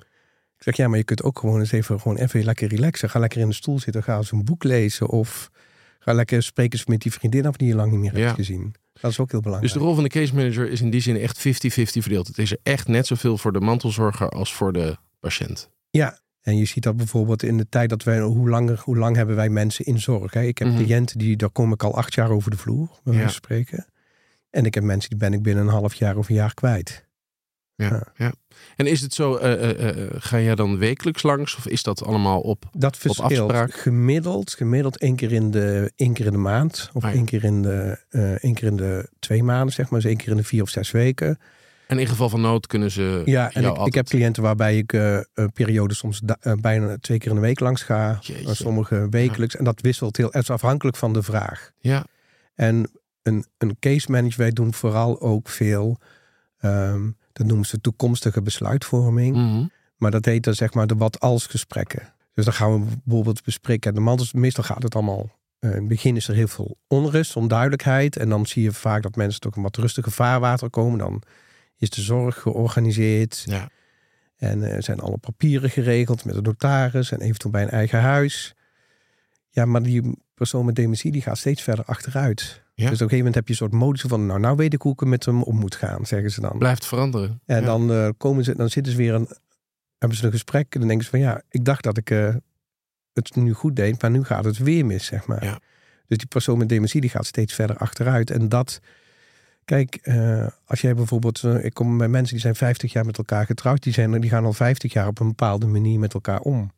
ik zeg, ja, maar je kunt ook gewoon eens even, gewoon even lekker relaxen. Ga lekker in de stoel zitten, ga eens een boek lezen of ga lekker spreken met die vriendin af die je lang niet meer hebt gezien. Dat is ook heel belangrijk. Dus de rol van de case manager is in die zin echt 50-50 verdeeld. Het is er echt net zoveel voor de mantelzorger als voor de patiënt. Ja, en je ziet dat bijvoorbeeld in de tijd dat wij, hoe, langer, hoe lang hebben wij mensen in zorg? Hè? Ik heb mhm. cliënten die, daar kom ik al acht jaar over de vloer, bij ja. spreken. En ik heb mensen die ben ik binnen een half jaar of een jaar kwijt. Ja, ja. En is het zo, uh, uh, ga jij dan wekelijks langs of is dat allemaal op, dat verschilt. op afspraak? Gemiddeld, gemiddeld één keer in de, één keer in de maand of ah, één, keer in de, één keer in de twee maanden, zeg maar. Dus één keer in de vier of zes weken. En in geval van nood kunnen ze. Ja, en ik, ik, heb cliënten waarbij ik uh, een periode soms bijna twee keer in de week langs ga. Sommige wekelijks. En dat wisselt heel. Is afhankelijk van de vraag. Ja. En een, een case manager, wij doen vooral ook veel. Um, dat noemen ze toekomstige besluitvorming. Mhm. Maar dat heet dan zeg maar de wat-als gesprekken. Dus dan gaan we bijvoorbeeld bespreken. De mantels, meestal gaat het allemaal. Uh, in het begin is er heel veel onrust, onduidelijkheid. En dan zie je vaak dat mensen toch een wat rustiger vaarwater komen. Dan is de zorg georganiseerd. Ja. En uh, zijn alle papieren geregeld met de notaris en eventueel bij een eigen huis. Ja, maar die persoon met dementie die gaat steeds verder achteruit. Dus op een gegeven moment heb je een soort modus van, nou, nou weet ik hoe ik met hem om moet gaan, zeggen ze dan. Blijft veranderen. En dan uh, komen ze, dan zitten ze weer een, hebben ze een gesprek en dan denken ze van, ja, ik dacht dat ik uh, het nu goed deed, maar nu gaat het weer mis, zeg maar. Ja. Dus die persoon met dementie die gaat steeds verder achteruit. En dat, kijk, uh, als jij bijvoorbeeld, ik kom bij mensen die zijn 50 jaar met elkaar getrouwd, die, zijn, die gaan al 50 jaar op een bepaalde manier met elkaar om.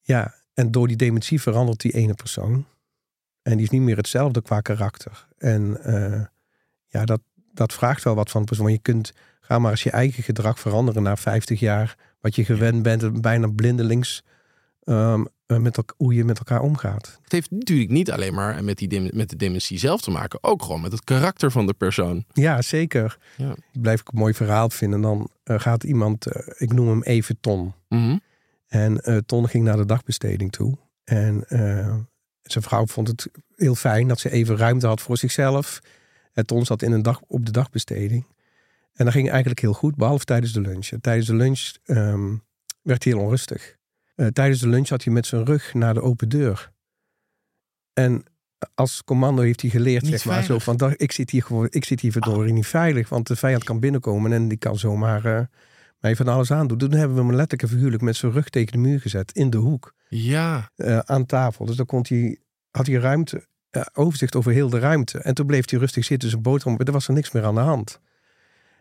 Ja, en door die dementie verandert die ene persoon. En die is niet meer hetzelfde qua karakter. En uh, ja, dat, dat vraagt wel wat van de persoon. Want je kunt, ga maar eens je eigen gedrag veranderen na 50 jaar. Wat je gewend bent, bijna blindelings um, met hoe je met elkaar omgaat. Het heeft natuurlijk niet alleen maar met, die, met de dementie zelf te maken. Ook gewoon met het karakter van de persoon. Ja, zeker. Ja. Blijf ik een mooi verhaal vinden. Dan uh, gaat iemand, uh, ik noem hem even Ton. Mm -hmm. En Ton ging naar de dagbesteding toe. En zijn vrouw vond het heel fijn dat ze even ruimte had voor zichzelf. En Ton zat in een dag, op de dagbesteding. En dat ging eigenlijk heel goed, behalve tijdens de lunch. tijdens de lunch um, werd hij heel onrustig. Uh, tijdens de lunch had hij met zijn rug naar de open deur. En als commando heeft hij geleerd, niet zeg maar, zo van, ik zit hier gewoon, ik zit hier verdorie oh. niet veilig, want de vijand kan binnenkomen en die kan zomaar uh, van alles aandoen. Toen hebben we hem letterlijk en figuurlijk met zijn rug tegen de muur gezet, in de hoek. Ja. Uh, aan tafel. Dus dan kon hij, had hij ruimte, uh, overzicht over heel de ruimte. En toen bleef hij rustig zitten, zijn boterham. Er was er niks meer aan de hand.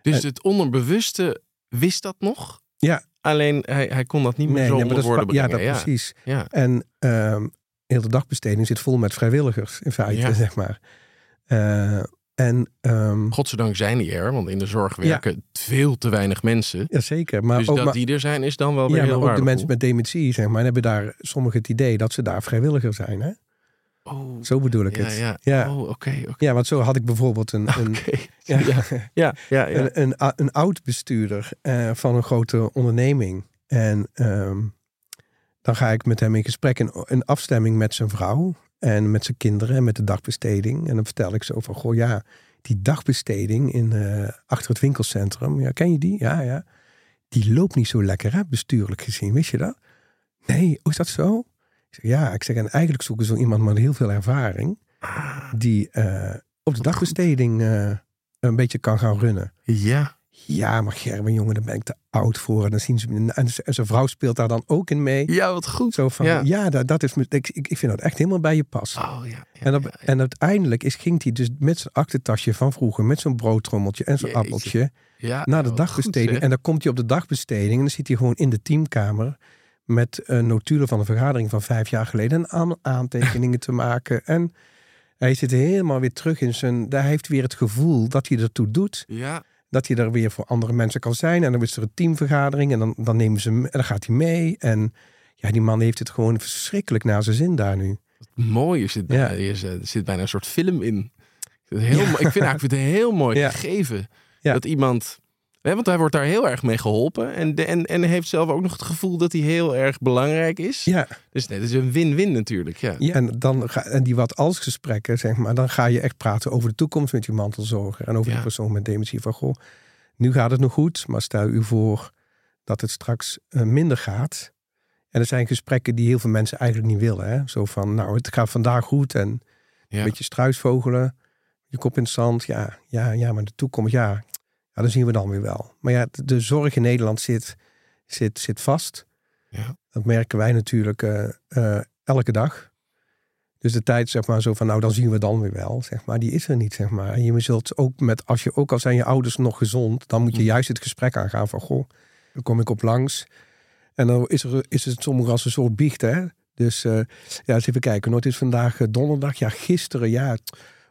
Dus het onderbewuste wist dat nog? Ja. Alleen hij, hij kon dat niet meer nee, zo nee, onder woorden brengen. Ja, dat ja. precies. Ja. En uh, heel de dagbesteding zit vol met vrijwilligers, in feite, ja. zeg maar. En, um, Godzijdank zijn die er, want in de zorg werken ja. veel te weinig mensen. Jazeker. Maar dus ook, dat maar, die er zijn is dan wel weer ja, heel maar ook waardevol. de mensen met dementie, zeg maar, hebben daar sommigen het idee dat ze daar vrijwilliger zijn. Hè? Oh, zo bedoel ik ja, het. Ja. Ja. Oh, oké. Okay, okay. Ja, want zo had ik bijvoorbeeld een, een, okay. ja, ja, ja, een, een, een, een oud bestuurder uh, van een grote onderneming. En um, dan ga ik met hem in gesprek, in, in afstemming met zijn vrouw en met zijn kinderen en met de dagbesteding. En dan vertel ik zo van, goh ja, die dagbesteding in, uh, achter het winkelcentrum. Ja, ken je die? Ja, ja. Die loopt niet zo lekker, hè, bestuurlijk gezien. Wist je dat? Nee, hoe is dat zo? Ik zeg, ja, ik zeg, en eigenlijk zoeken zo iemand met heel veel ervaring. Die uh, op de dagbesteding uh, een beetje kan gaan runnen. Ja. Ja, maar Gerben, jongen, daar ben ik te oud voor. En dan zien ze en zijn vrouw speelt daar dan ook in mee. Ja, wat goed. Zo van, ja, ja dat, dat is, ik, ik vind dat echt helemaal bij je pas. Oh, ja, ja en, dat, en uiteindelijk is, ging hij dus met zijn aktentasje van vroeger, met zo'n broodtrommeltje en zo'n appeltje, naar de dagbesteding. Goed, en dan komt hij op de dagbesteding en dan zit hij gewoon in de teamkamer met uh, notulen van een vergadering van vijf jaar geleden en aantekeningen te maken. En hij zit helemaal weer terug in zijn, daar heeft weer het gevoel dat hij ertoe doet. Ja. Dat hij er weer voor andere mensen kan zijn. En dan is er een teamvergadering en dan, dan nemen ze hem en dan gaat hij mee. En ja, die man heeft het gewoon verschrikkelijk naar zijn zin daar nu. Mooi is het. Ja. Er zit bijna een soort film in. Heel, Ik vind eigenlijk het heel mooi gegeven. Dat iemand want hij wordt daar heel erg mee geholpen. En, de, en, en heeft zelf ook nog het gevoel dat hij heel erg belangrijk is. Ja. Dus nee, is een win-win natuurlijk. Ja. ja. en, dan ga, en die wat als gesprekken, zeg maar, dan ga je echt praten over de toekomst met je mantelzorger. En over de persoon met dementie. Van goh, nu gaat het nog goed, maar stel u voor dat het straks eh, minder gaat. En er zijn gesprekken die heel veel mensen eigenlijk niet willen. Hè? Zo van, nou, het gaat vandaag goed en een beetje struisvogelen. Je kop in het zand. Ja, ja, ja, maar de toekomst, ja, ja, dan zien we dan weer wel. Maar ja, de zorg in Nederland zit, zit, zit vast. Ja. Dat merken wij natuurlijk uh, uh, elke dag. Dus de tijd, zeg maar, zo van, nou, dan zien we dan weer wel, zeg maar, die is er niet, zeg maar. En je zult ook met, als je ook al zijn je ouders nog gezond, dan moet je hm. juist het gesprek aangaan van, goh, dan kom ik op langs. En dan is, er, is het sommige als een soort biecht, hè. Dus uh, ja, eens even kijken. Nooit is vandaag donderdag. Ja, gisteren, ja.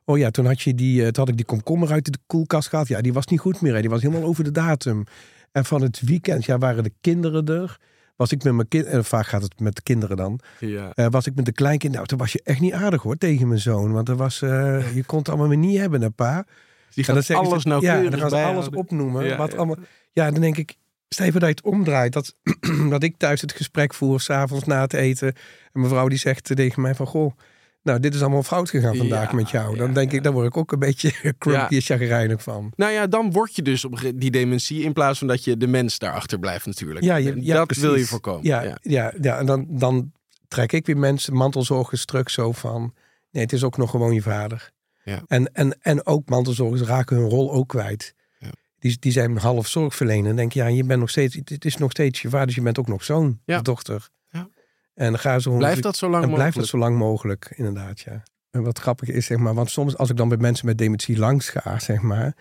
Oh ja, toen had, je die, eh, toen had ik die komkommer uit de koelkast gehad. Ja, die was niet goed meer. Hè. Die was helemaal over de datum. En van het weekend, ja, waren de kinderen er. Was ik met mijn kind, en vaak gaat het met de kinderen dan. Ja. Uh, was ik met de kleinkind. Nou, toen was je echt niet aardig hoor tegen mijn zoon. Want er was, uh, je kon het allemaal weer niet hebben, een pa. Die gaat alles nauwkeurig Ja, dan gaan ze alles opnoemen. Ja, wat Allemaal, ja, dan denk ik, stel dat je het omdraait. Dat, dat ik thuis het gesprek voer, s'avonds na het eten. En mevrouw die zegt tegen mij van, goh nou, dit is allemaal fout gegaan vandaag met jou. Dan denk ik, dan word ik ook een beetje crumpy chagrijnig van. Nou ja, dan word je dus op die dementie in plaats van dat je de mens daarachter blijft natuurlijk. Ja, ja dat wil je voorkomen. Ja, ja. ja, en dan, dan trek ik weer mensen mantelzorgers terug zo van... Nee, het is ook nog gewoon je vader. Ja. En, en, en ook mantelzorgers raken hun rol ook kwijt. Ja. Die, die zijn half zorgverlener. En denk je, ja, je bent nog steeds, het is nog steeds je vader, dus je bent ook nog zoon of dochter. En ga zo blijft dat zo lang mogelijk? Blijft dat zo lang mogelijk, inderdaad, ja. En wat grappig is, zeg maar, want soms als ik dan bij mensen met dementie langs ga, zeg maar,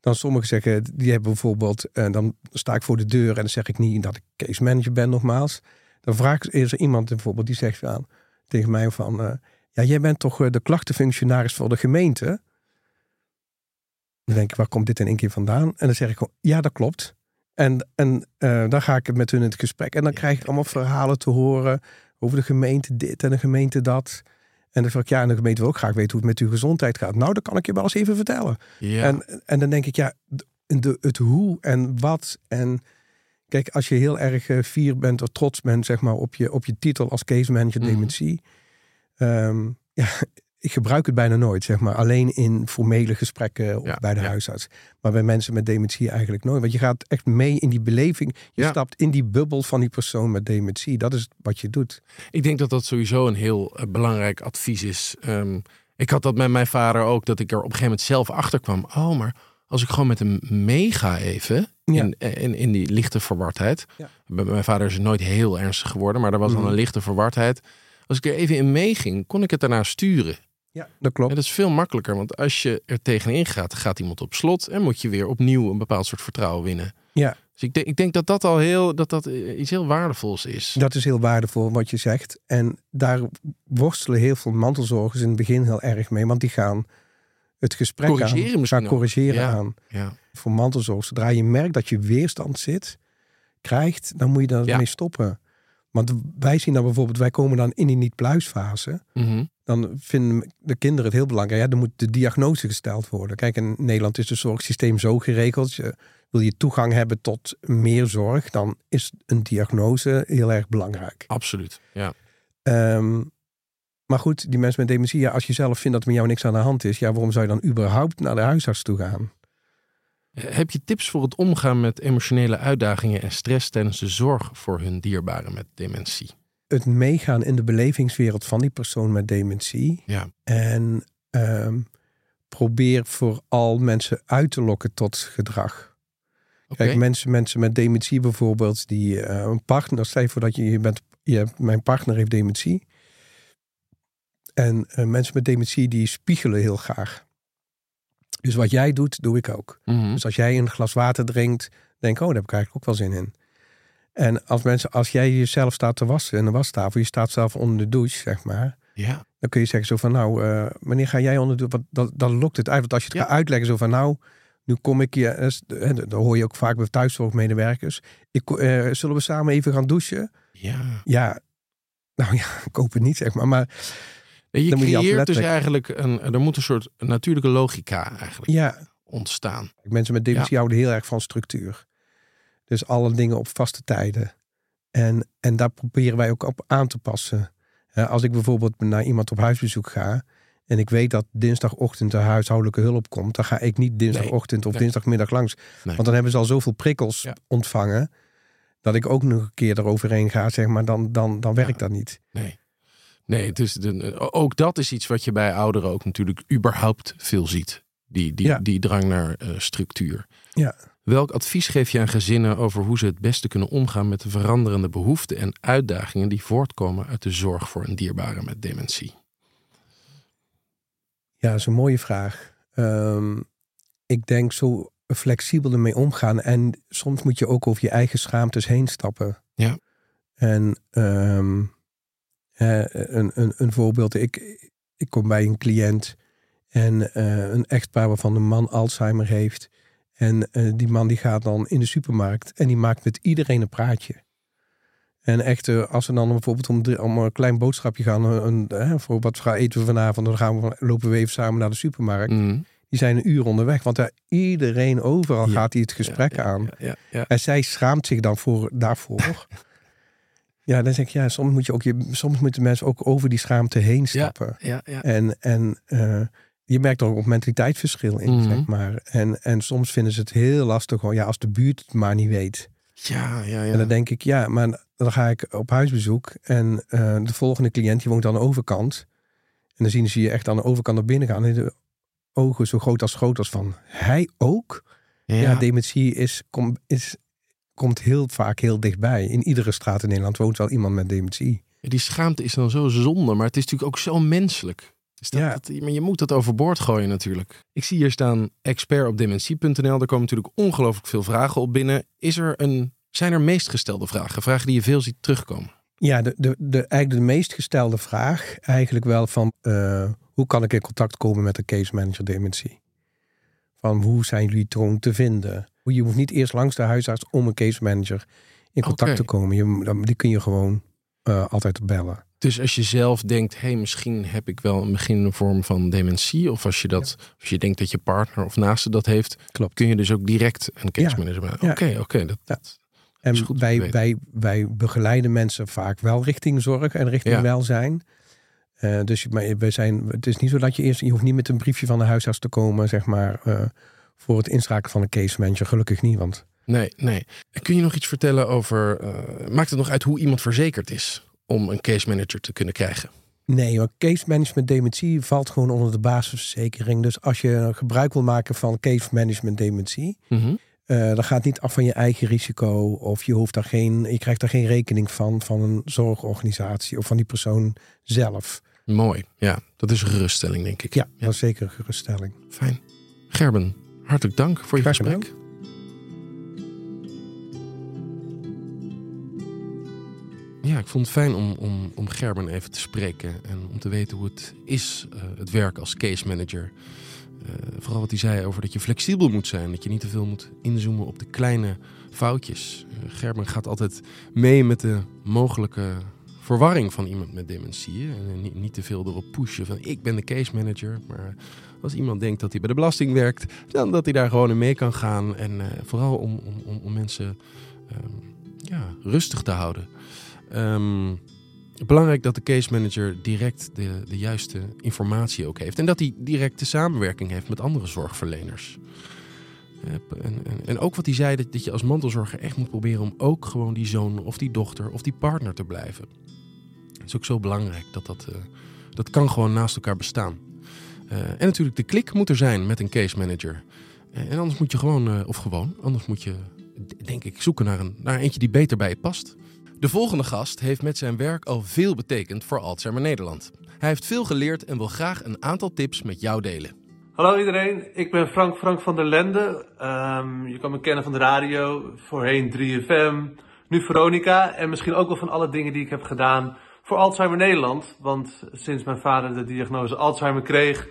dan sommigen zeggen, die hebben bijvoorbeeld, en eh, dan sta ik voor de deur en dan zeg ik niet dat ik case manager ben, nogmaals. Dan vraag ik, is er iemand bijvoorbeeld die zegt aan tegen mij van, uh, ja, jij bent toch eh, de klachtenfunctionaris voor de gemeente? Dan denk ik, waar komt dit in één keer vandaan? En dan zeg ik gewoon, ja, dat klopt. En, en uh, dan ga ik met hun in het gesprek. En dan krijg ik allemaal verhalen te horen over de gemeente dit en de gemeente dat. En dan zeg ik, ja, en de gemeente wil ook graag weten hoe het met uw gezondheid gaat. Nou, dat kan ik je wel eens even vertellen. Ja. En, en dan denk ik, ja, de, het hoe en wat. En kijk, als je heel erg uh, fier bent of trots bent, zeg maar, op je, op je titel als case manager mhm. dementie. Um, ja, ik gebruik het bijna nooit, zeg maar. Alleen in formele gesprekken of bij de huisarts. Maar bij mensen met dementie eigenlijk nooit. Want je gaat echt mee in die beleving. Je stapt in die bubbel van die persoon met dementie. Dat is wat je doet. Ik denk dat dat sowieso een heel uh, belangrijk advies is. Um, ik had dat met mijn vader ook, dat ik er op een gegeven moment zelf achter kwam. Oh, maar als ik gewoon met hem meega even, in, in, in, die lichte verwardheid. Bij mijn vader is het nooit heel ernstig geworden, maar er was dan mhm. een lichte verwardheid. Als ik er even in meeging, kon ik het daarna sturen. Ja, dat klopt. En dat is veel makkelijker, want als je er tegenin gaat, gaat iemand op slot en moet je weer opnieuw een bepaald soort vertrouwen winnen. Ja. Dus ik denk, ik denk dat dat al heel, dat dat eh, iets heel waardevols is. Dat is heel waardevol wat je zegt. En daar worstelen heel veel mantelzorgers in het begin heel erg mee, want die gaan het gesprek corrigeren aan, gaan corrigeren aan. Ja. Voor mantelzorg, zodra je merkt dat je weerstand zit, krijgt, dan moet je daarmee mee stoppen. Want wij zien dan bijvoorbeeld, wij komen dan in die niet-pluisfase. Mm Dan vinden de kinderen het heel belangrijk. Ja, dan moet de diagnose gesteld worden. Kijk, in Nederland is het zorgsysteem zo geregeld. Je, wil je toegang hebben tot meer zorg, dan is een diagnose heel erg belangrijk. Absoluut, ja. Ehm, maar goed, die mensen met dementie, ja, als je zelf vindt dat er met jou niks aan de hand is, ja, waarom zou je dan überhaupt naar de huisarts toe gaan? Heb je tips voor het omgaan met emotionele uitdagingen en stress tijdens de zorg voor hun dierbaren met dementie? Het meegaan in de belevingswereld van die persoon met dementie. Ja. En um, probeer vooral mensen uit te lokken tot gedrag. Kijk, mensen, mensen met dementie bijvoorbeeld, die uh, een partner, stel je voor dat je, je bent, je, mijn partner heeft dementie. En uh, mensen met dementie die spiegelen heel graag. Dus wat jij doet, doe ik ook. Mhm. Dus als jij een glas water drinkt, denk oh, daar heb ik eigenlijk ook wel zin in. En als mensen, als jij jezelf staat te wassen in de wastafel, je staat zelf onder de douche, zeg maar. Ja. Dan kun je zeggen zo van, nou, uh, wanneer ga jij onder de douche? Dat, dan lokt het uit. Want als je het gaat uitleggen zo van, nou, Nu kom ik je, dat hoor je ook vaak bij thuiszorgmedewerkers. Ik, uh, zullen we samen even gaan douchen? Ja. Ja, nou ja, ik hoop het niet, zeg maar. Maar je creëert dus eigenlijk een, er moet een soort natuurlijke logica eigenlijk ja. ontstaan. Mensen met dementie houden heel erg van structuur. Dus alle dingen op vaste tijden. En, en daar proberen wij ook op aan te passen. Als ik bijvoorbeeld naar iemand op huisbezoek ga en ik weet dat dinsdagochtend de huishoudelijke hulp komt, dan ga ik niet dinsdagochtend of dinsdagmiddag langs. Want dan hebben ze al zoveel prikkels ontvangen dat ik ook nog een keer eroverheen ga, zeg maar, dan, dan, dan werkt dat niet. Nee. Nee, het is de, ook dat is iets wat je bij ouderen ook natuurlijk überhaupt veel ziet. Die, die, die drang naar uh, structuur. Ja. Welk advies geef je aan gezinnen over hoe ze het beste kunnen omgaan met de veranderende behoeften en uitdagingen die voortkomen uit de zorg voor een dierbare met dementie? Ja, dat is een mooie vraag. Um, ik denk zo flexibel ermee omgaan. En soms moet je ook over je eigen schaamtes heen stappen. Ja. En um, een, een, een voorbeeld. Ik, ik kom bij een cliënt en uh, een echtpaar waarvan de man Alzheimer heeft. En uh, die man die gaat dan in de supermarkt en die maakt met iedereen een praatje. En echt, uh, als we dan bijvoorbeeld om, om, een klein boodschapje gaan, een, een, voor wat eten we vanavond, dan gaan we, lopen we even samen naar de supermarkt. Mm. Die zijn een uur onderweg, want daar iedereen overal gaat hij het gesprek ja, aan. En zij schaamt zich dan voor, daarvoor. ja, dan zeg ik, ja, soms moet je ook je, soms moeten mensen ook over die schaamte heen stappen. Ja, ja, En, en uh, je merkt er ook mentaliteitsverschil in, Mhm. zeg maar. En, en soms vinden ze het heel lastig, gewoon, ja, als de buurt het maar niet weet. Ja, ja, ja. En dan denk ik, ja, maar dan ga ik op huisbezoek en uh, de volgende cliënt die woont aan de overkant. En dan zien ze je echt aan de overkant naar binnen gaan. En de ogen zo groot als schotels van, hij ook? Ja, Ja, dementie is, kom, is, komt heel vaak heel dichtbij. In iedere straat in Nederland woont wel iemand met dementie. Die schaamte is dan zo zonde, maar het is natuurlijk ook zo menselijk. Dus dat, Ja. dat- maar je moet dat overboord gooien natuurlijk. Ik zie hier staan expert op dementie.nl. Daar komen natuurlijk ongelooflijk veel vragen op binnen. Is er een, zijn er meest gestelde vragen? Vragen die je veel ziet terugkomen? Ja, de, de, de, eigenlijk de meest gestelde vraag eigenlijk wel van... eh, hoe kan ik in contact komen met een case manager dementie? Van hoe zijn jullie troon te vinden? Je hoeft niet eerst langs de huisarts om een case manager in contact te komen. Je, die kun je gewoon eh, altijd bellen. Dus als je zelf denkt, hé, hey, misschien heb ik wel een beginnende vorm van dementie. Of als je, dat, als je denkt dat je partner of naaste dat heeft, Klopt. kun je dus ook direct een case Ja. manager maken. Oké, Ja. oké. dat, En wij, wij, wij begeleiden mensen vaak wel richting zorg en richting welzijn. Eh, dus maar wij zijn, het is niet zo dat je eerst, je hoeft niet met een briefje van de huisarts te komen, zeg maar, eh, voor het inschakelen van een case manager. Gelukkig niet, want Nee, nee. Kun je nog iets vertellen over, eh, maakt het nog uit hoe iemand verzekerd is om een case manager te kunnen krijgen? nee, maar case management dementie valt gewoon onder de basisverzekering. Dus als je gebruik wil maken van case management dementie, eh dat gaat niet af van je eigen risico of je hoeft daar geen, je krijgt daar geen rekening van van een zorgorganisatie of van die persoon zelf. Mooi, ja. Dat is een geruststelling, denk ik. Ja, dat is zeker een geruststelling. Fijn. Gerben, hartelijk dank voor je gesprek. Ja, ik vond het fijn om, om, om Gerben even te spreken en om te weten hoe het is, eh, het werk als case manager. Eh, vooral wat hij zei over dat je flexibel moet zijn, dat je niet te veel moet inzoomen op de kleine foutjes. Eh, Gerben gaat altijd mee met de mogelijke verwarring van iemand met dementie. En niet, niet te veel erop pushen van ik ben de case manager. Maar als iemand denkt dat hij bij de belasting werkt, dan dat hij daar gewoon in mee kan gaan. En eh, vooral om, om, om, om mensen ehm, ja, rustig te houden. Ehm, belangrijk dat de case manager direct de, de juiste informatie ook heeft. En dat hij direct de samenwerking heeft met andere zorgverleners. En, en, en ook wat hij zei, dat, dat je als mantelzorger echt moet proberen om ook gewoon die zoon of die dochter of die partner te blijven. Het is ook zo belangrijk dat dat, eh, dat kan gewoon naast elkaar bestaan. Eh, en natuurlijk de klik moet er zijn met een case manager. Eh, en anders moet je gewoon, eh, of gewoon, anders moet je, denk ik, zoeken naar een, naar eentje die beter bij je past. De volgende gast heeft met zijn werk al veel betekend voor Alzheimer Nederland. Hij heeft veel geleerd en wil graag een aantal tips met jou delen. Hallo iedereen, ik ben Frank Frank van der Lende. Ehm, je kan me kennen van de radio, voorheen 3FM, nu Veronica en misschien ook wel van alle dingen die ik heb gedaan voor Alzheimer Nederland. Want sinds mijn vader de diagnose Alzheimer kreeg,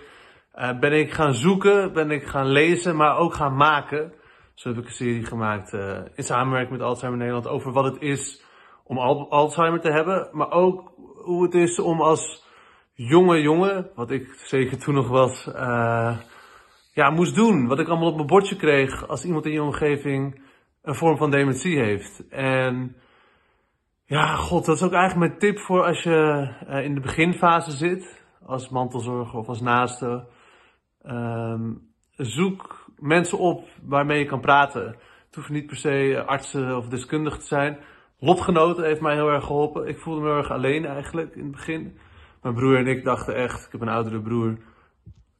uh, ben ik gaan zoeken, ben ik gaan lezen, maar ook gaan maken. Zo heb ik een serie gemaakt uh, in samenwerking met Alzheimer Nederland over wat het is om al Alzheimer te hebben, maar ook hoe het is om als jonge jongen, wat ik zeker toen nog was, uh, ja, moest doen. Wat ik allemaal op mijn bordje kreeg als iemand in je omgeving een vorm van dementie heeft. En ja, god, dat is ook eigenlijk mijn tip voor als je uh, in de beginfase zit, als mantelzorger of als naaste. Um, zoek mensen op waarmee je kan praten. Het hoeft niet per se artsen of deskundigen te zijn. Lotgenoten heeft mij heel erg geholpen. Ik voelde me heel erg alleen eigenlijk in het begin. Mijn broer en ik dachten echt, ik heb een oudere broer.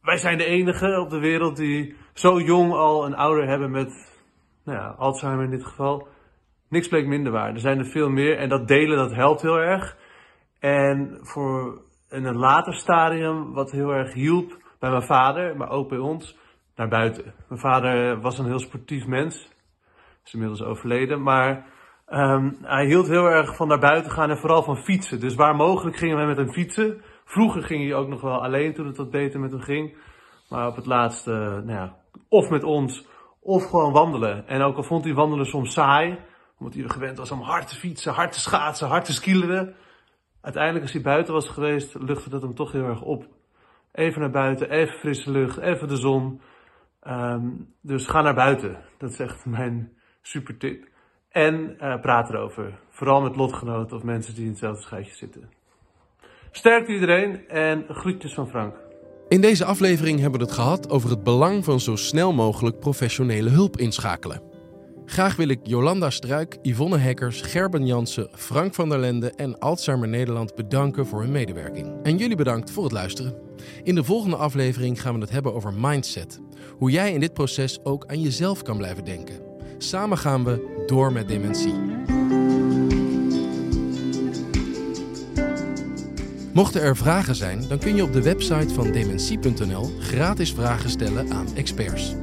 Wij zijn de enige op de wereld die zo jong al een ouder hebben met nou ja, Alzheimer in dit geval. Niks bleek minder waar. Er zijn er veel meer en dat delen dat helpt heel erg. En voor in een later stadium, wat heel erg hielp bij mijn vader, maar ook bij ons, naar buiten. Mijn vader was een heel sportief mens. Is inmiddels overleden, maar um, hij hield heel erg van naar buiten gaan en vooral van fietsen. Dus waar mogelijk gingen we met hem fietsen. Vroeger ging hij ook nog wel alleen toen het wat beter met hem ging. Maar op het laatste, nou ja, of met ons, of gewoon wandelen. En ook al vond hij wandelen soms saai, omdat hij gewend was om hard te fietsen, hard te schaatsen, hard te skileren. Uiteindelijk als hij buiten was geweest, luchtte dat hem toch heel erg op. Even naar buiten, even frisse lucht, even de zon. Um, dus ga naar buiten. Dat is echt mijn super tip. En uh, praat erover. Vooral met lotgenoten of mensen die in hetzelfde schuitje zitten. Sterkte iedereen en groetjes van Frank. In deze aflevering hebben we het gehad over het belang van zo snel mogelijk professionele hulp inschakelen. Graag wil ik Jolanda Struik, Yvonne Hekkers, Gerben Jansen, Frank van der Lende en Alzheimer Nederland bedanken voor hun medewerking. En jullie bedankt voor het luisteren. In de volgende aflevering gaan we het hebben over mindset. Hoe jij in dit proces ook aan jezelf kan blijven denken. Samen gaan we door met dementie. Mochten er vragen zijn, dan kun je op de website van dementie.nl gratis vragen stellen aan experts.